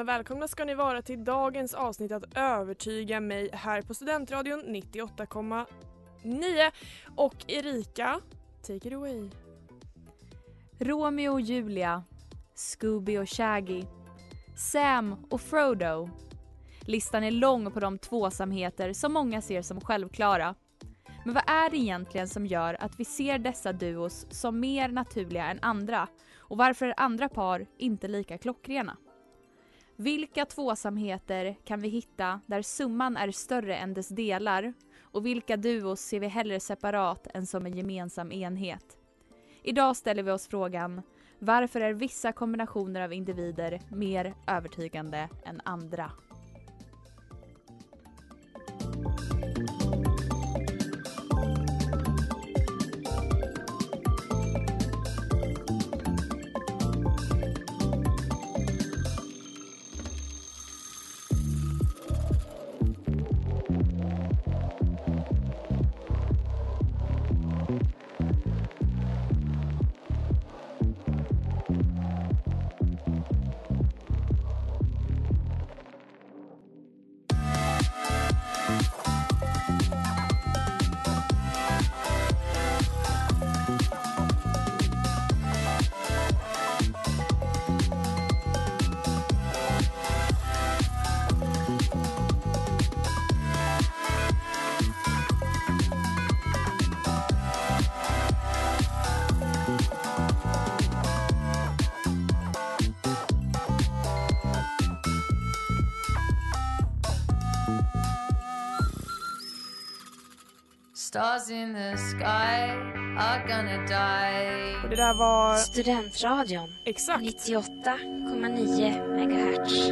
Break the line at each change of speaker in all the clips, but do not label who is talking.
Välkomna, välkomna ska ni vara till dagens avsnitt att övertyga mig här på Studentradion 98,9. Och Erika, take it away.
Romeo och Julia, Scooby och Shaggy, Sam och Frodo. Listan är lång på de tvåsamheter som många ser som självklara. Men vad är det egentligen som gör att vi ser dessa duos som mer naturliga än andra? Och varför är andra par inte lika klockrena? Vilka tvåsamheter kan vi hitta där summan är större än dess delar? Och vilka duos ser vi hellre separat än som en gemensam enhet? Idag ställer vi oss frågan varför är vissa kombinationer av individer mer övertygande än andra?
Och det där var
Studentradion
exakt.
98,9 megahertz.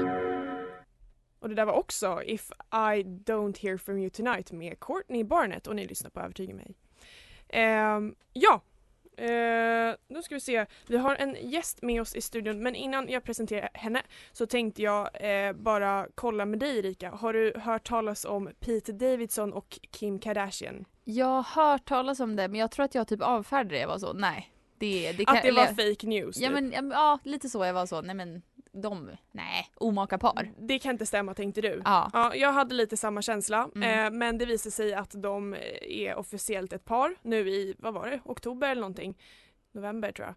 Och det där var också If I Don't Hear From You Tonight med Courtney Barnett och ni lyssnar på Övertyga mig. Ehm, ja, Ehm, nu ska vi se. Vi har en gäst med oss i studion men innan jag presenterar henne så tänkte jag eh, bara kolla med dig Erika. Har du hört talas om Pete Davidson och Kim Kardashian?
Jag har hört talas om det men jag tror att jag typ avfärdade det. Jag var så, nej. Det, det
Att det var
eller-
fake news?
Ja
typ.
men ja, lite så. Jag var så, nej men de, nej, omaka par.
Det kan inte stämma tänkte du?
Ja.
Ja, jag hade lite samma känsla
Mm.
eh, men det visade sig att de är officiellt ett par nu i, vad var det, oktober eller någonting. November tror jag.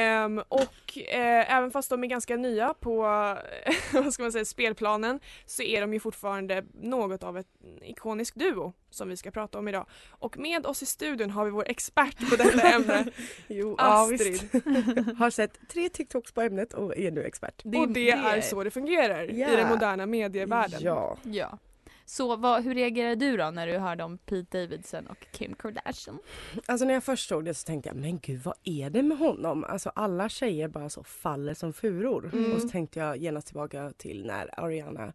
Ehm, och eh, även fast de är ganska nya på vad ska man säga, spelplanen så är de ju fortfarande något av ett ikonisk duo som vi ska prata om idag. Och med oss i studion har vi vår expert på detta ämne,
Jo, ja,
Astrid.
visst. Har sett tre TikToks på ämnet och är nu expert.
och det är så det fungerar i
Ja.
den moderna medievärlden.
Ja.
Ja. Så vad, hur reagerade du då när du hörde om Pete Davidson och Kim Kardashian?
Alltså när jag först såg det så tänkte jag, men gud vad är det med honom? Alltså alla tjejer bara så faller som furor.
Mm.
Och så tänkte jag genast tillbaka till när Ariana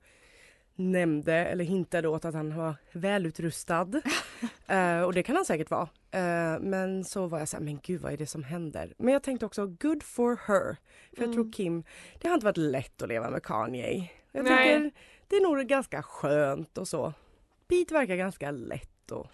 nämnde eller hintade åt att han var välutrustad. Eh, och det kan han säkert vara. Eh, men så var jag så här, men gud vad är det som händer? Men jag tänkte också, good for her. För jag
Mm.
tror Kim, det har inte varit lätt att leva med Kanye. Jag
Nej.
tycker det är nog ganska skönt och så. Pete verkar ganska lätt och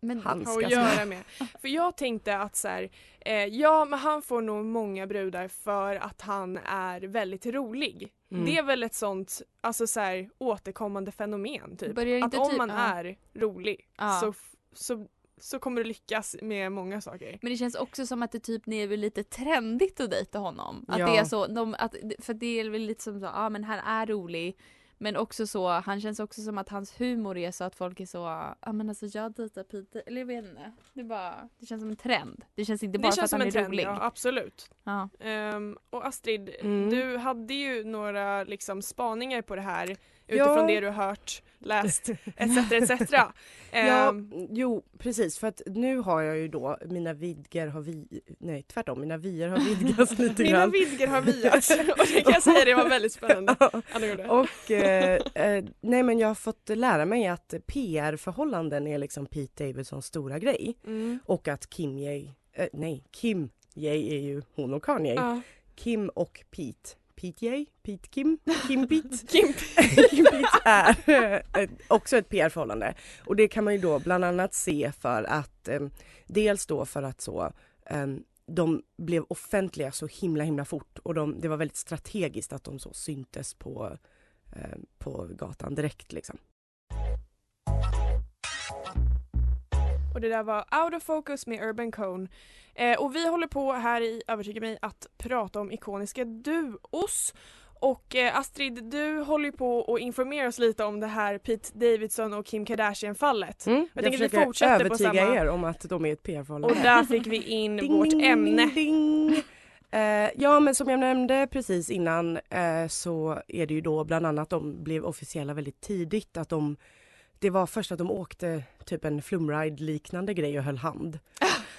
Men
Han
har
ska
att göra med. För jag tänkte att så här, eh, ja men han får nog många brudar för att han är väldigt rolig.
Mm.
Det är väl ett sånt alltså så här, återkommande fenomen typ. Att om
typ-
man
ja.
är rolig
Ja.
så, så, så kommer du lyckas med många saker.
Men det känns också som att det typ är lite trendigt att dejta honom. Att
Ja.
det är så, de, att, för det är väl lite som så, ja ah, men han är rolig. Men också så, han känns också som att hans humor är så att folk är så, ja ah, men alltså jag dejtar Peter, eller jag vet inte. Det, är bara, det känns som en trend. Det känns inte bara
Det
för att han
som en
är
trend,
rolig.
ja absolut.
Ja.
Ehm, och Astrid,
Mm.
du hade ju några liksom, spaningar på det här utifrån
Ja.
det du har hört, läst etc. etc.
Ja,
Ehm,
jo precis för att nu har jag ju då, mina vidgar har vi, nej tvärtom, mina vyer har vidgats lite
mina
grann.
vidgar har viats och det kan jag säga det var väldigt spännande.
Och eh, eh, nej men jag har fått lära mig att PR-förhållanden är liksom Pete Davidsons stora grej.
Mm.
Och att Kim Ye, eh, nej Kim Ye är ju hon och Kanye.
Ja.
Kim och Pete. Pete Pete Kim, Kim Pete.
Kim.
Kim Pete är eh, också ett PR-förhållande. Och det kan man ju då bland annat se för att eh, dels då för att så eh, de blev offentliga så himla himla fort och de, det var väldigt strategiskt att de så syntes på, eh, på gatan direkt liksom.
Och det där var Out of Focus med Urban Cone. Eh, och vi håller på här i Övertyga mig att prata om ikoniska duos. Och eh, Astrid, du håller på och informerar oss lite om det här Pete Davidson och Kim Kardashian-fallet.
Mm,
Jag
jag,
tänker att vi fortsätter på
övertyga
samma-
er om att de är ett PR-förhållande.
Och där fick vi in
Ding,
vårt
ding,
ämne.
Ding. Eh, ja men som jag nämnde precis innan eh, så är det ju då bland annat de blev officiella väldigt tidigt att de det var först att de åkte typ en flumride liknande grej och höll hand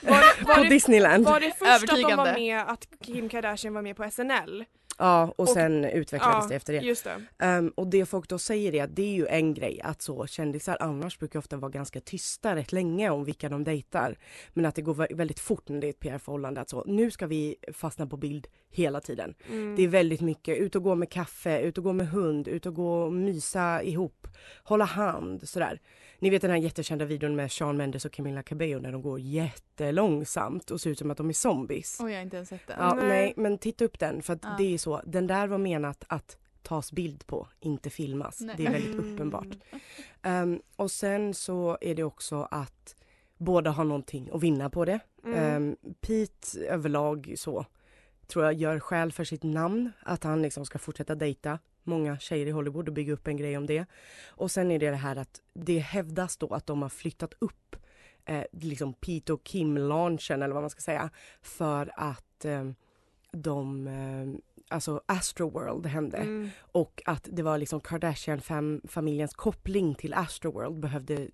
Var,
på
var, det,
Disneyland.
var det först att de var
Övertygande.
med, att Kim Kardashian var med på SNL?
Ja och
Och-
sen utvecklades
Ja,
det efter det.
Just det.
Ehm, och det folk då säger är att det är ju en grej att så kändisar annars brukar ofta vara ganska tysta rätt länge om vilka de dejtar. Men att det går vä- väldigt fort när det är ett PR-förhållande att så nu ska vi fastna på bild hela tiden.
Mm.
Det är väldigt mycket ut och gå med kaffe, ut och gå med hund, ut och gå och mysa ihop, hålla hand sådär. Ni vet den här jättekända videon med Shawn Mendes och Camila Cabello när de går jättelångsamt och ser ut som att de är zombies.
Oj, jag har inte ens sett den.
Ja,
Nej.
nej. men titta upp den för att
Ja.
det är så, den där var menat att tas bild på, inte filmas.
Nej.
Det är väldigt uppenbart. Ehm, och sen så är det också att båda har någonting att vinna på det.
Mm.
Ehm, Pete överlag så tror jag gör skäl för sitt namn, att han liksom ska fortsätta dejta många tjejer i Hollywood och bygga upp en grej om det. Och sen är det det här att det hävdas då att de har flyttat upp eh, liksom Pete och Kim-launchen eller vad man ska säga för att eh, de, eh, alltså Astroworld hände
Mm.
och att det var liksom Kardashian-familjens koppling till Astroworld behövde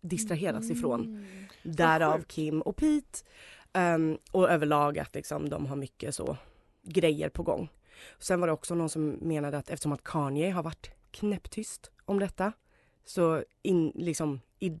distraheras ifrån.
Mm.
Därav
sjukt.
Kim och Pete. Ehm, och överlag att liksom, de har mycket så grejer på gång. Sen var det också någon som menade att eftersom att Kanye har varit knäpptyst om detta så in, liksom, i,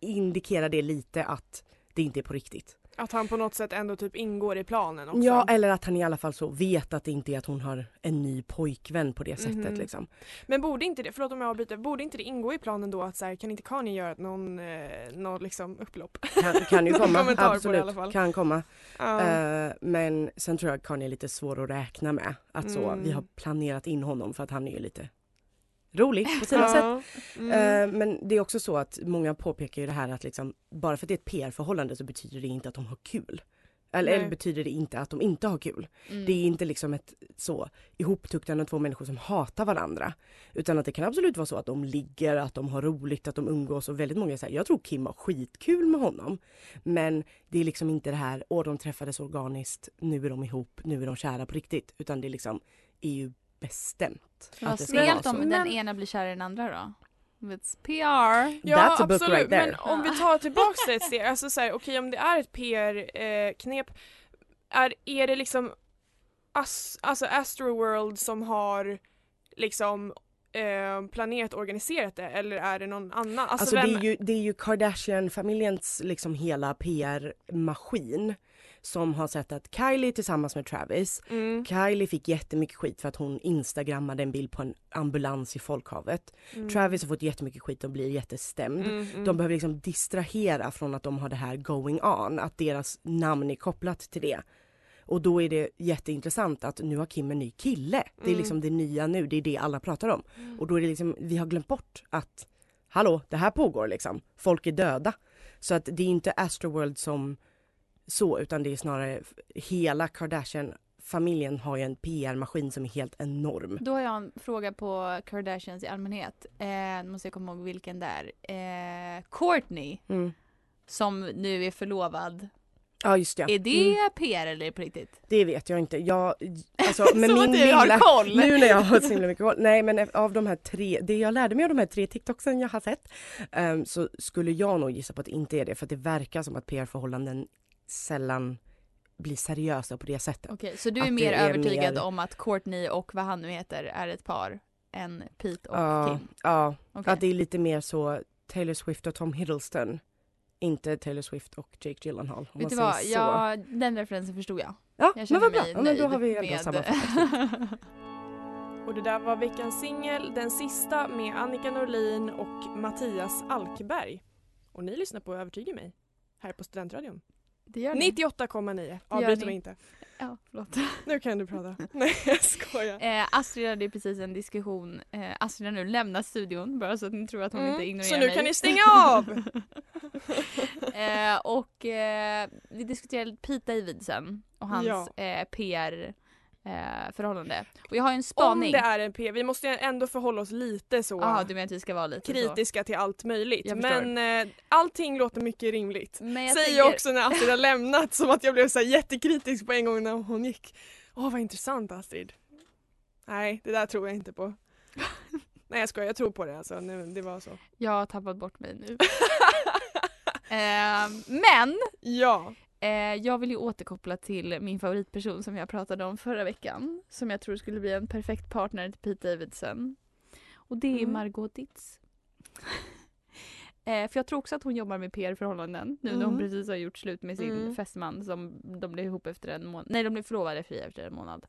indikerar det lite att det inte är på riktigt.
Att han på något sätt ändå typ ingår i planen också.
Ja, eller att han i alla fall så vet att det inte är att hon har en ny pojkvän på det sättet.
Mhm.
Liksom.
Men borde inte det, förlåt om jag avbryter, borde inte det ingå i planen då att så här, kan inte Kanye göra någon, eh, någon liksom upplopp?
Kan, kan ju komma,
det
absolut. Kan komma.
Ja.
Eh, men sen tror jag att Kanye är lite svår att räkna med. Att så,
Mm.
vi har planerat in honom för att han är ju lite rolig på sina sätt.
Mm.
Eh, men det är också så att många påpekar ju det här att liksom, bara för att det är ett PR-förhållande så betyder det inte att de har kul. Eller, eller betyder det inte att de inte har kul.
Mm.
Det är inte liksom ett så ihoptuktande två människor som hatar varandra. Utan att det kan absolut vara så att de ligger, att de har roligt, att de umgås och väldigt många säger jag tror Kim har skitkul med honom. Men det är liksom inte det här, åh de träffades organiskt, nu är de ihop, nu är de kära på riktigt. Utan det liksom är ju bestämt.
Vad
så.
om den
Men-
ena blir kär i den andra då? It's PR.
Ja
That's a book
absolut,
right there.
men om vi tar tillbaks det ett steg, alltså så här, okej om det är ett PR-knep, är, är det liksom As, alltså Astroworld som har liksom eh, planerat och organiserat det eller är det någon annan? Alltså,
Alltså,
vem,
det, är ju, det är ju Kardashian-familjens liksom hela PR-maskin som har sett att Kylie tillsammans med Travis,
Mm.
Kylie fick jättemycket skit för att hon instagrammade en bild på en ambulans i folkhavet.
Mm.
Travis har fått jättemycket skit och blir jättestämd.
Mm, mm.
De behöver liksom distrahera från att de har det här going on, att deras namn är kopplat till det. Och då är det jätteintressant att nu har Kim en ny kille. Det är
Mm.
liksom det nya nu, det är det alla pratar om. Och då är det liksom, vi har glömt bort att hallå, det här pågår liksom. Folk är döda. Så att det är inte Astroworld som så, utan det är snarare hela Kardashian-familjen har ju en PR-maskin som är helt enorm.
Då har jag en fråga på Kardashians i allmänhet. Eh, nu måste jag komma ihåg vilken det är. Eh, Courtney,
Mm.
som nu är förlovad.
Ja just ja.
Är det
Mm.
PR eller på riktigt?
Det vet jag inte. Jag, alltså, med
Som
min
att du har
lilla,
koll!
Nu när jag har så himla mycket koll. Nej men av de här tre, det jag lärde mig av de här tre TikToksen jag har sett ehm, så skulle jag nog gissa på att det inte är det för att det verkar som att PR-förhållanden sällan blir seriösa på det sättet.
Okej, så du
Att
är
det
mer
är
övertygad
mer-
om att Courtney och vad han nu heter är ett par än Pete och
Ja,
Kim?
ja
Okej.
att det är lite mer så Taylor Swift och Tom Hiddleston. Inte Taylor Swift och Jake Gyllenhaal. Om
Vet du vad, ja, den referensen förstod jag.
ja
Jag
men vad bra. Ja, men då har vi ändå
med...
sammanfattat.
Och det där var veckans singel, den sista med Annika Norlin och Mattias Alkberg. Och ni lyssnar på Övertyga mig här på Studentradion.
Det gör ni.
98,9.
gör
Avbryt mig inte.
Ja, förlåt.
Nu kan du prata. Nej jag skojar.
Eh, Astrid hade precis en diskussion. Eh, Astrid har nu lämnat studion bara så att ni tror att hon
Mm,
inte ignorerar
Så nu
mig.
kan ni stänga av!
eh, och eh, vi diskuterade Pete Davidson och hans
Ja.
eh, PR eh, förhållande. Och jag har ju en
Om
spaning.
det är en P, vi måste ju ändå förhålla oss lite så
Jaha, du menar att vi ska vara lite så?
kritiska till allt möjligt. Men eh, allting låter mycket rimligt.
Men jag
Säger
tänker,
jag också när Astrid har lämnat som att jag blev så jättekritisk på en gång när hon gick. Åh vad intressant Astrid. Nej det där tror jag inte på. Nej jag skojar, jag tror på det alltså. Nu, det var så.
jag har tappat bort mig nu. eh, men
Ja.
Eh, jag vill ju återkoppla till min favoritperson som jag pratade om förra veckan. Som jag tror skulle bli en perfekt partner till Pete Davidson. Och det är
Mm.
Margot Ditz. eh, för jag tror också att hon jobbar med PR-förhållanden nu när hon
Mm.
precis har gjort slut med sin
Mm.
fästman som de blev ihop efter en månad. Nej, de blev förlovade fria efter en månad.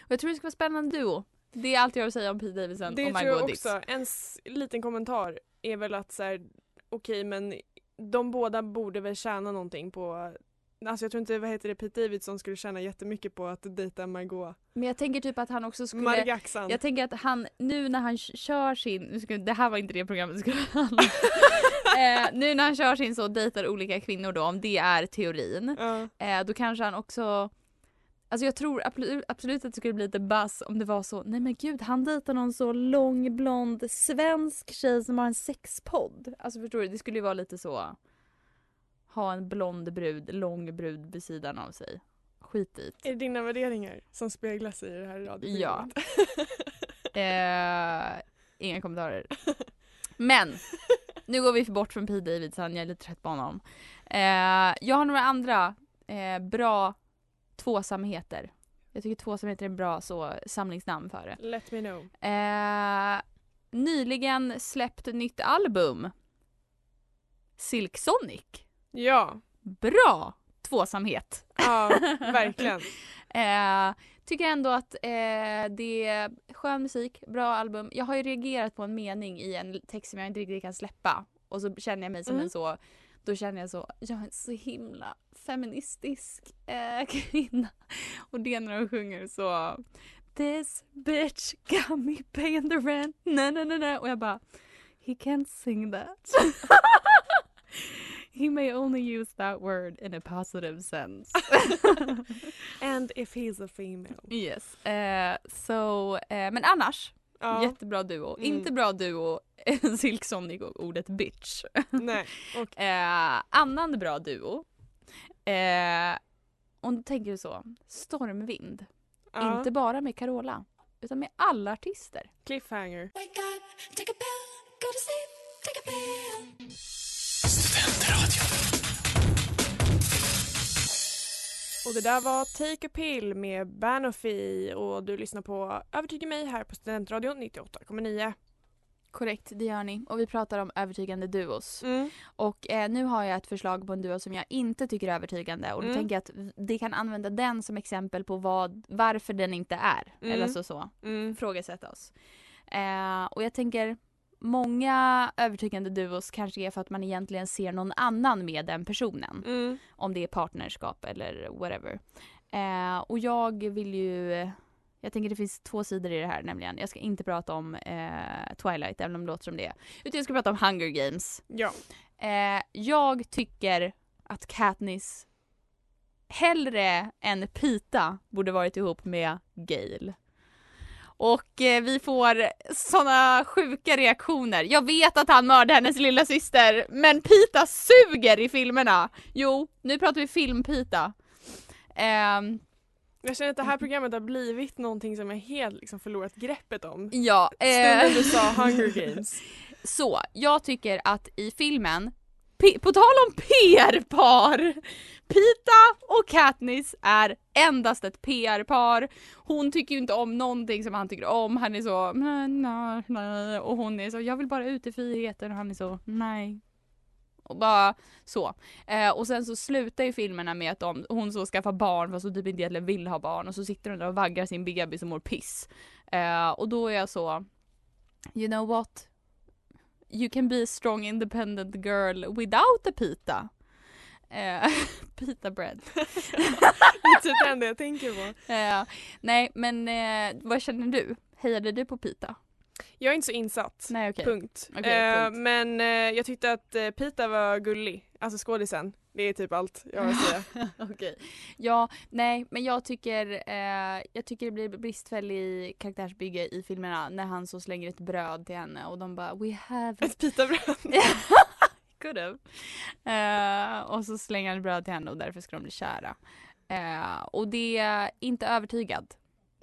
Och jag tror det ska vara spännande duo. Det är allt jag har att säga om Pete Davidson
Det
och
tror jag
Margot Ditz.
också. En liten kommentar är väl att så här, okej men de båda borde väl tjäna någonting på Alltså jag tror inte, vad heter det, Pete Davidson skulle tjäna jättemycket på att dejta Margot
Men jag tänker typ att han också skulle...
Margaxan.
Jag tänker att han, nu när han kör sin, nu ska, det här var inte det programmet skulle om. eh, Nu när han kör sin så dejtar olika kvinnor då, om det är teorin.
Ja.
Eh, då kanske han också Alltså jag tror absolut, att det skulle bli lite buzz om det var så, nej men gud han dejtar någon så lång blond svensk tjej som har en sexpodd. Alltså förstår du, det skulle ju vara lite så ha en blond brud, lång brud vid sidan av sig. Skit dit.
Är det dina värderingar som speglas i det här radioprogrammet?
Eh, inga kommentarer. Men nu går vi bort från Pete Davidson, jag är lite trött på honom. Eh, jag har några andra eh, bra tvåsamheter. Jag tycker tvåsamheter är en bra så, samlingsnamn för det.
Let me know.
Eh, nyligen släppt nytt album. Silk Sonic.
Ja,
Bra tvåsamhet.
ja verkligen.
Eh, tycker ändå att eh, det är skön musik, bra album. Jag har ju reagerat på en mening i en text som jag inte riktigt kan släppa. Och så känner jag mig som
Mm.
en så, då känner jag så, jag är en så himla feministisk eh, kvinna. Och det är när de sjunger så This bitch got me paying the rent, na na na na. Och jag bara, he can't sing that. he may only use that word in a positive sense.
And if he's a female.
Yes. Eh, so, eh, men annars,
Ja,
jättebra duo.
Mm.
Inte bra duo, Silk Sonic och ordet bitch.
nej. Och,
Eh, annan bra duo. Eh, om du tänker så, Stormvind.
ja.
Inte bara med Carola, utan med alla artister.
Cliffhanger. Och det där var Take a pill med Banofi och du lyssnar på Övertyga mig här på Studentradion 98,9.
Korrekt, det gör ni. Och vi pratar om övertygande duos.
Mm.
Och eh, nu har jag ett förslag på en duo som jag inte tycker är övertygande och då
Mm.
tänker jag att det kan använda den som exempel på vad, varför den inte är.
Mm.
Eller så så.
Mm.
Ifrågasätta oss. Eh, och jag tänker många övertygande duos kanske är för att man egentligen ser någon annan med den personen.
Mm.
Om det är partnerskap eller whatever. Eh, och jag vill ju jag tänker det finns två sidor i det här nämligen. Jag ska inte prata om eh, Twilight även om det låter som det. Utan jag ska prata om Hunger Games.
Ja.
Eh, jag tycker att Katniss hellre än Pita borde varit ihop med Gale. Och eh, vi får såna sjuka reaktioner. Jag vet att han mördade hennes lilla syster men Pita suger i filmerna. Jo, nu pratar vi film-Pita. Ehm,
Jag känner att det här programmet har blivit någonting som jag helt liksom förlorat greppet om.
ja, eh,
Stunden du sa Hunger Games.
Så, jag tycker att i filmen, P- på tal om PR-par, Pita och Katniss är endast ett PR-par. Hon tycker ju inte om någonting som han tycker om, han är så nej, nej, nej. och hon är så jag vill bara ut i friheten och han är så nej. Och bara så. Eh, och sen så slutar ju filmerna med att de, hon så skaffar barn fast hon typ inte egentligen vill ha barn och så sitter hon där och vaggar sin bebis och mår piss. Eh, och då är jag så, you know what? You can be a strong independent girl without a pita. Eh, pita bread.
Det är typ det enda jag tänker på.
Eh, nej men eh, vad känner du? Hejade du på pita?
Jag är inte så insatt.
Nej okej.
Punkt. Eh,
punkt.
Men eh, jag tyckte att eh, Pita var gullig. Alltså skådisen. Det är typ allt jag har att säga.
Okej. Ja, nej men jag tycker, eh, jag tycker det blir bristfällig karaktärsbygge i filmerna när han så slänger ett bröd till henne och de bara we have
Ett pitabröd.
Could have. Eh, och så slänger han bröd till henne och därför ska de bli kära. Eh, och det är inte övertygad.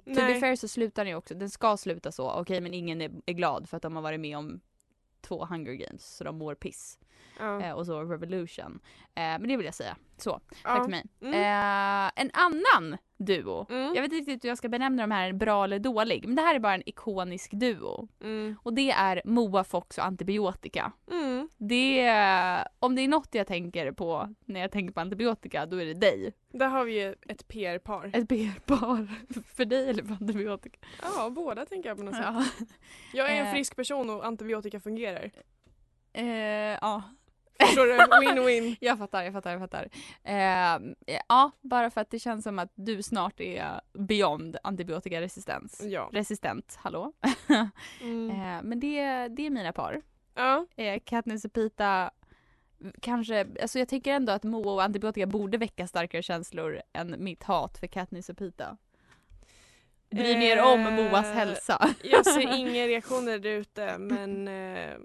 To be
Nej.
fair så slutar den ju också, den ska sluta så, okej men ingen är, är glad för att de har varit med om två Hunger Games så de mår piss.
Ja.
Eh, och så Revolution. Eh, men det vill jag säga. Så, tack
Ja.
för mig.
Mm.
Eh, en annan duo.
Mm.
Jag vet inte riktigt hur jag ska benämna de här bra eller dålig, men det här är bara en ikonisk duo.
Mm.
Och det är Moa Fox och antibiotika.
Mm.
Det är, om det är något jag tänker på när jag tänker på antibiotika, då är det dig.
Där har vi ju ett PR-par.
Ett PR-par. för dig eller för antibiotika?
Ja, båda tänker jag på något sätt.
Ja.
Jag är en
Eh.
frisk person och antibiotika fungerar.
Eh, ja.
Förstår du? Win-win.
Jag fattar, jag fattar, jag fattar. Eh, ja, bara för att det känns som att du snart är beyond antibiotikaresistens.
Ja.
Resistent, hallå?
Mm.
Eh, men det, det är mina par.
Ja.
Eh, Katniss och Pita kanske, alltså jag tycker ändå att Moa och antibiotika borde väcka starkare känslor än mitt hat för Katniss och Pita. Bry er om
Eh,
Moas hälsa.
Jag ser inga reaktioner där ute men eh,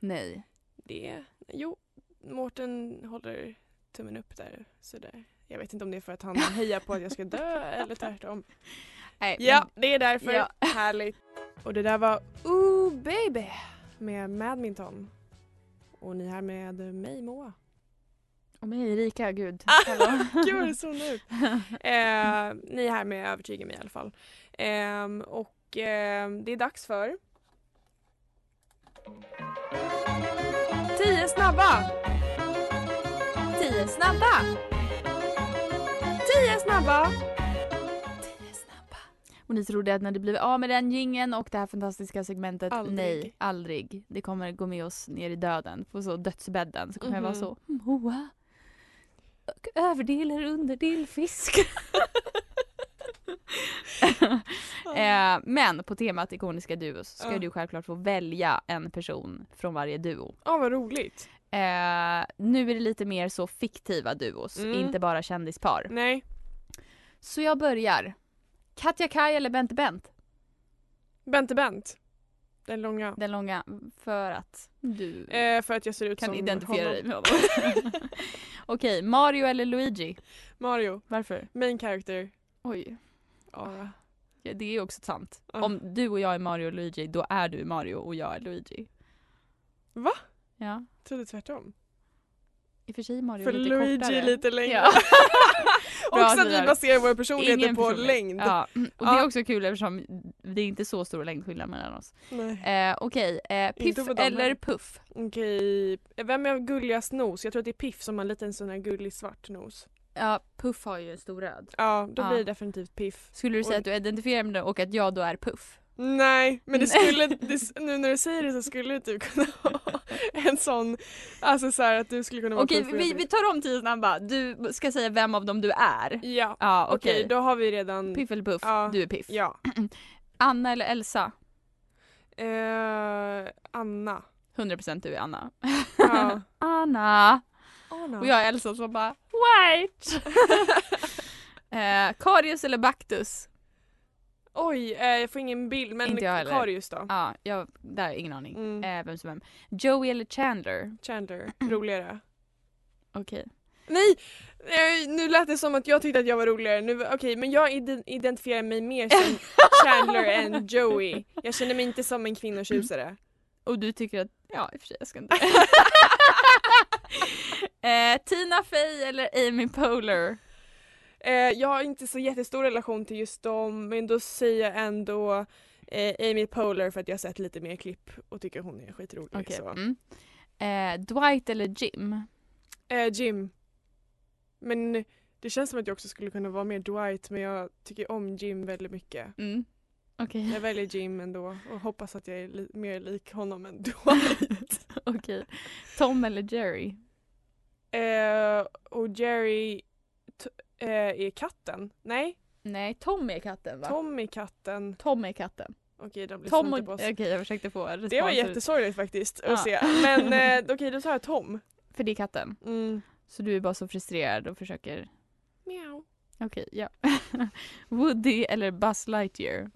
Nej.
det, jo, Mårten håller tummen upp där sådär. Jag vet inte om det är för att han hejar på att jag ska dö eller tvärtom.
Nej,
Ja, det är därför.
Ja.
Härligt. Och det där var Ooh baby med Madminton. Och ni här med mig Moa.
Och mig Erika, gud.
Ah. Gud vad det zonade ut. Eh, ni är här med Övertyga mig i alla fall. Ehm, och ehm, det är dags för Tio snabba!
Tio snabba!
Tio snabba!
Och ni trodde att när det blev av med den gingen och det här fantastiska segmentet,
Aldrig.
nej, aldrig. Det kommer gå med oss ner i döden, på så dödsbädden så kommer jag vara
Mhm.
så, Moa. Och överdel eller underdel fisk. eh, men på temat ikoniska duos ska
Ja.
du självklart få välja en person från varje duo.
Ja vad roligt.
Eh, nu är det lite mer så fiktiva duos,
Mm.
inte bara kändispar.
Nej,
Så jag börjar. Katja Kaj eller Bente Bent?
Bente Bent. Den långa.
Den långa, för att du
Eh, för att jag ser ut
kan identifiera
honom.
dig med honom. Okej, Mario eller Luigi?
Mario,
Varför?
main character.
Oj,
Aura.
ja, det är också sant.
Ja.
Om du och jag är Mario och Luigi, då är du Mario och jag är Luigi.
Va?
Ja,
Trodde tvärtom.
i och för sig Mario
För
lite
Luigi
kortare.
är lite längre.
Ja.
Också att vi baserar våra personligheter på längd.
Ja. Och det är också kul eftersom det är inte så stor längdskillnad mellan oss. Eh, Okej, eh, piff eller puff?
Okej, vem är gulligast nos? Jag tror att det är Piff som har en liten sån här gullig svart nos.
Ja, puff har ju en stor röd.
Ja, då blir det definitivt Piff.
Skulle du säga
Och-
att du identifierar med det och att jag då är puff?
Nej, men det skulle, det, nu när du säger det så skulle det typ kunna ha en sån, alltså så här att du skulle kunna vara
Okej, vi, vi tar om tio snabba. Du ska säga vem av dem du är.
Ja,
Ja,
okej
okej.
då har vi redan,
Piff eller puff?
Ja.
Du är piff.
ja.
Anna eller Elsa?
Eh, Anna.
100% du är Anna.
Ja.
Anna!
Anna.
Och jag är Elsa som bara White! eh, Karius eller Baktus?
Oj, eh, jag får ingen bild men
Inte jag heller.
Karius då.
Ja, jag, där är ingen aning.
Mm.
Eh, vem som vem. Joey eller Chandler?
Chandler, roligare.
Okej.
Nej! eh, Nu lät det som att jag tyckte att jag var roligare. Nu, Okej, men jag ide- identifierar mig mer som Chandler än Joey. Jag känner mig inte som en kvinnotjusare.
Och du tycker att, ja i och för sig jag ska inte. eh, Tina Fey eller Amy Poehler?
Eh, jag har inte så jättestor relation till just dem men då säger jag ändå eh, Amy Poehler för att jag har sett lite mer klipp och tycker hon är skitrolig.
Okej.
så.
Mm. Eh, Dwight eller Jim?
Eh, Jim. Men det känns som att jag också skulle kunna vara mer Dwight men jag tycker om Jim väldigt mycket.
Mm. Okej.
Jag väljer Jim ändå och hoppas att jag är li- mer lik honom än Dwight.
Okej. Tom eller Jerry?
eh, och Jerry eh, är katten. Nej,
Nej, Tom är katten va?
Tom är katten.
Tom är katten.
Okej, de
Tom och...
inte på
Okej,
oss.
jag försökte få respons.
Det var jättesorgligt faktiskt
Ja.
att se. Men eh, okej, då tar jag Tom.
För det är katten.
Mm.
Så du är bara så frustrerad och försöker...
Miau.
Okej, ja. Woody eller Buzz Lightyear?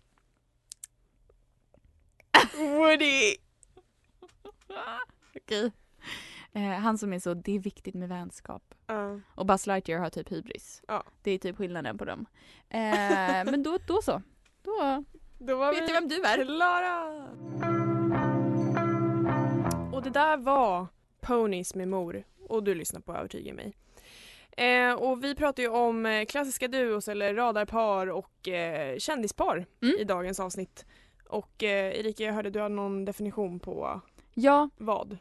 Woody!
Okej. Eh, han som är så, det är viktigt med vänskap.
Ja.
Och Buzz Lightyear har typ hybris.
Ja.
Det är typ skillnaden på dem. Eh, men då, då så. Då
Då var
vet
vi
jag vem du är.
klara! Och det där var Ponies med mor och du lyssnar på Övertyga mig. Eh, och vi pratar ju om eh, klassiska duos eller radarpar och eh, kändispar
Mm.
i dagens avsnitt. Och eh, Erika, jag hörde du har någon definition på
Ja,
vad?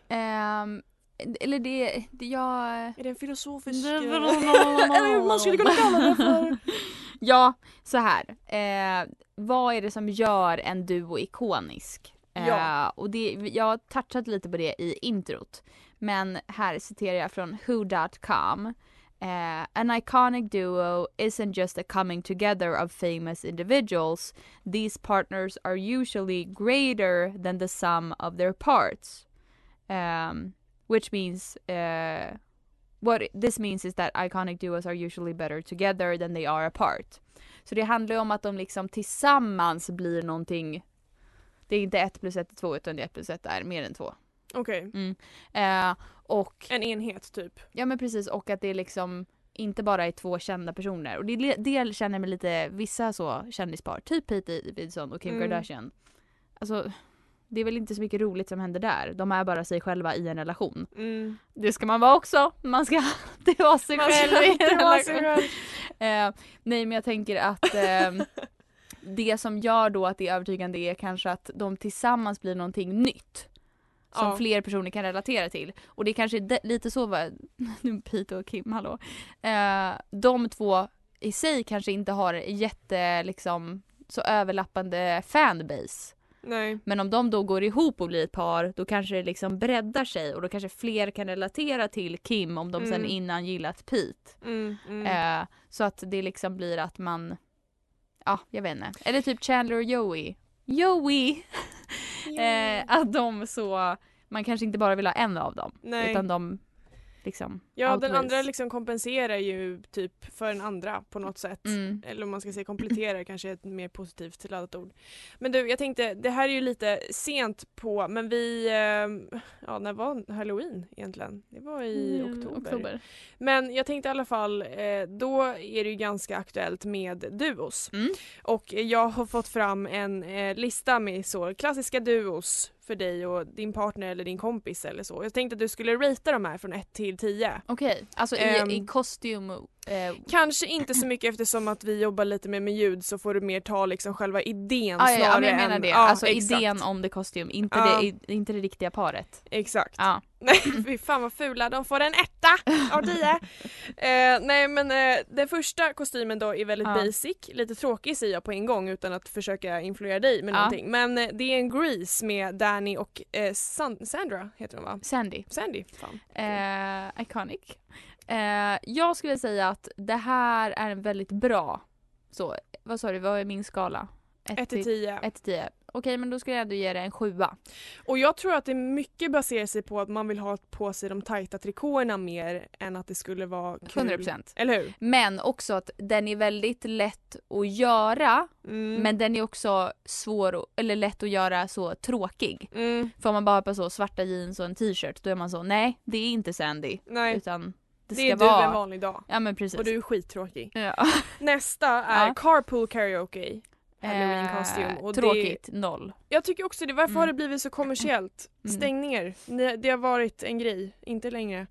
Eller det, det jag...
Är det en filosofisk...
Man
Man skulle kunna kalla det för...
Ja, så här. Eh, vad är det som gör en duo ikonisk? Eh,
Ja.
och det, jag har touchat lite på det i introt. Men här citerar jag från who.com. Eh, an iconic duo isn't just a coming together of famous individuals. These partners are usually greater than the sum of their parts. Um, which means uh, what this means is that iconic duos are usually better together than they are apart. Så det handlar ju om att de liksom tillsammans blir någonting. Det är inte ett plus ett är två utan det är ett plus ett är mer än två.
Okej,
Mm. Eh, och
en enhet typ.
ja men precis och att det liksom inte bara är två kända personer. Och det, det känner mig lite vissa så kändispar, typ Pete Davidson och Kim
Mm.
Kardashian. Alltså det är väl inte så mycket roligt som händer där. De är bara sig själva i en relation.
Mm.
Det ska man vara också. Man ska alltid vara sig
Man
själv i en relation. Eh, nej men jag tänker att ehm, det som gör då att det är övertygande är kanske att de tillsammans blir någonting nytt. Som
Ja.
fler personer kan relatera till. Och det är kanske de, lite så, va- nu Pete och Kim, hallå. Eh, de två i sig kanske inte har jätte liksom så överlappande fanbase.
Nej.
Men om de då går ihop och blir ett par då kanske det liksom breddar sig och då kanske fler kan relatera till Kim om de sen
Mm.
innan gillat Pete.
Mm, mm.
Eh, så att det liksom blir att man, ja jag vet inte. Eller typ Chandler och Joey. Joey! eh, att de så, man kanske inte bara vill ha en av dem.
Nej.
Utan de liksom
Ja, den
outweighs.
andra liksom kompenserar ju typ för den andra på något sätt.
Mm.
Eller om man ska säga kompletterar kanske är ett mer positivt laddat ord. Men du, jag tänkte, det här är ju lite sent på, men vi, eh, ja när var halloween egentligen? Det var i
Mm,
oktober. Men jag tänkte i alla fall, eh, då är det ju ganska aktuellt med duos.
Mm.
Och jag har fått fram en eh, lista med så klassiska duos för dig och din partner eller din kompis eller så. Jag tänkte att du skulle ratea de här från 1 till 10.
Okej, alltså
Ehm,
i, i costume Eh,
Kanske inte så mycket eftersom att vi jobbar lite mer med ljud så får du mer ta liksom själva idén
ja, ja, ja,
snarare
men jag menar
än...
det.
Ja,
alltså
exakt.
idén om the costume, inte,
Ja.
det, inte det riktiga paret.
Exakt.
Ja.
Nej fy fan vad fula, de får en etta av tio. eh, nej men eh, den första kostymen då är väldigt basic, lite tråkig säger jag på en gång utan att försöka influera dig med
Ja.
någonting. Men eh, det är en Grease med Danny och eh, San- Sandra heter hon va?
Sandy.
Sandy, fan.
Eh, iconic. Eh, jag skulle säga att det här är en väldigt bra, så vad sa du, vad är min skala?
1 till 10.
1 till 10. Okej men då skulle jag ändå ge det en sjua.
Och jag tror att det mycket baserar sig på att man vill ha på sig de tajta trikåerna mer än att det skulle vara kul.
100%.
Eller hur?
Men också att den är väldigt lätt att göra
Mm.
men den är också svår, eller lätt att göra så tråkig.
Mm.
För om man bara har på så svarta jeans och en t-shirt då är man så nej det är inte Sandy.
Nej,
Utan det
det, är du
vara...
en vanlig dag.
Ja men precis.
Och du är skittråkig.
Ja.
Nästa är
Ja.
Carpool Karaoke. Halloween
Eh,
costume. Och det-
tråkigt, noll.
Jag tycker också det. Varför
Mm.
har det blivit så kommersiellt?
Mm.
Stäng ner. Det, det har varit en grej, inte längre.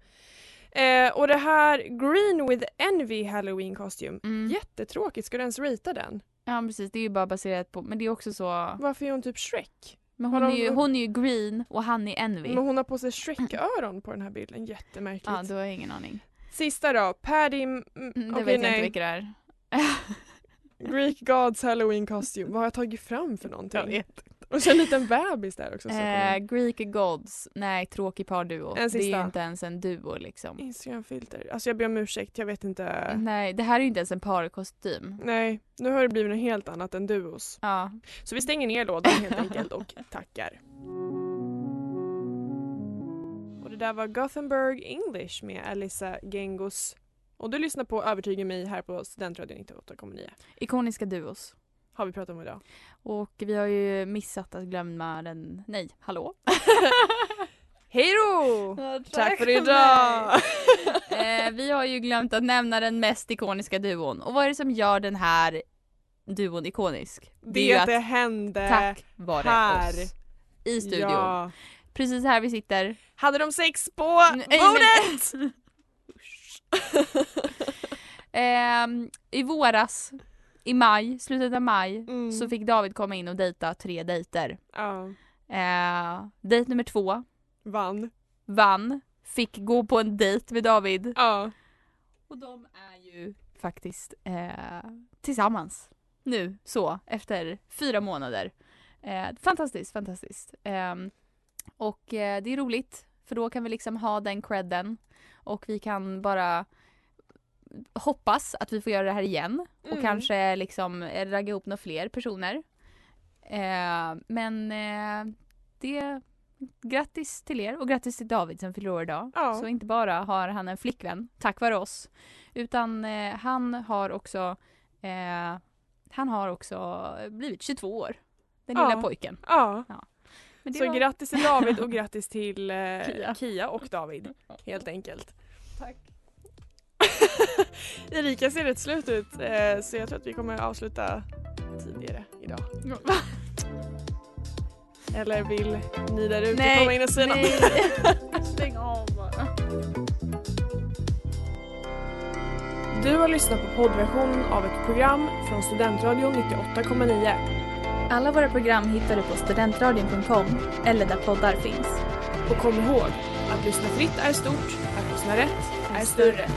Eh, och det här Green with Envy Halloween costume.
Mm.
Jättetråkigt, ska du ens rita den?
Ja precis, det är ju bara baserat på, men det är också så...
Varför är hon typ Shrek?
Men hon,
de-
är ju, hon är ju green och han är envy.
Men hon har på sig Shrek-öron på den här bilden, jättemärkligt.
Ja, då har jag ingen aning.
Sista då, Paddy... Mm,
det
okej,
vet jag
nej.
inte vilka det är.
Greek Gods Halloween costume. Vad har jag tagit fram för någonting?
Jag vet.
Och så en liten bebis där också. Så
Eh, Greek Gods, nej tråkig parduo. Det är ju inte ens en duo liksom.
Instagramfilter. Alltså jag ber om ursäkt, jag vet inte.
Nej, det här är ju inte ens en parkostym.
Nej, nu har det blivit något helt annat än duos.
Ja.
Så vi stänger ner lådan helt enkelt och tackar. Och det där var Gothenburg English med Alissa Gengos. Och du lyssnar på Övertyga mig här på Studentradion 98,9.
Ikoniska duos.
Har vi pratat om idag.
Och vi har ju missat att glömma den, nej, hallå?
Hej då! Tack för idag!
eh, vi har ju glömt att nämna den mest ikoniska duon. Och vad är det som gör den här duon ikonisk?
Det
är ju
att det hände
tack vare
här.
oss i studion.
Ja.
Precis här vi sitter.
Hade de sex på
Nej,
bordet?
Ehm, I våras, i maj, slutet av maj,
Mm.
så fick David komma in och dejta tre dejter.
Ja,
Eh, dejt nummer två
vann.
vann, fick gå på en dejt med David.
Ja.
Och de är ju faktiskt eh, tillsammans nu så efter fyra månader. Eh, fantastiskt, fantastiskt. Ehm, och eh, det är roligt för då kan vi liksom ha den credden och vi kan bara hoppas att vi får göra det här igen och
Mm.
kanske liksom ragga ihop några fler personer. Eh, men eh, det Grattis till er och grattis till David som fyller år idag.
Ja.
Så inte bara har han en flickvän tack vare oss utan eh, han har också eh, han har också blivit 22 år. Den
Ja.
lilla pojken.
Ja.
Det
Så
var-
grattis till David och grattis till eh,
Kia.
Kia. och David. Helt enkelt.
Tack.
Erika ser rätt slut ut eh, så jag tror att vi kommer avsluta tidigare idag. Eller vill ni där ute
Nej,
komma in och säga något?
nej. Stäng av bara.
Du har lyssnat på poddversionen av ett program från Studentradion 98,9.
Alla våra program hittar du på studentradion.com eller där poddar finns.
Och kom ihåg, att lyssna fritt är stort, att lyssna rätt är större.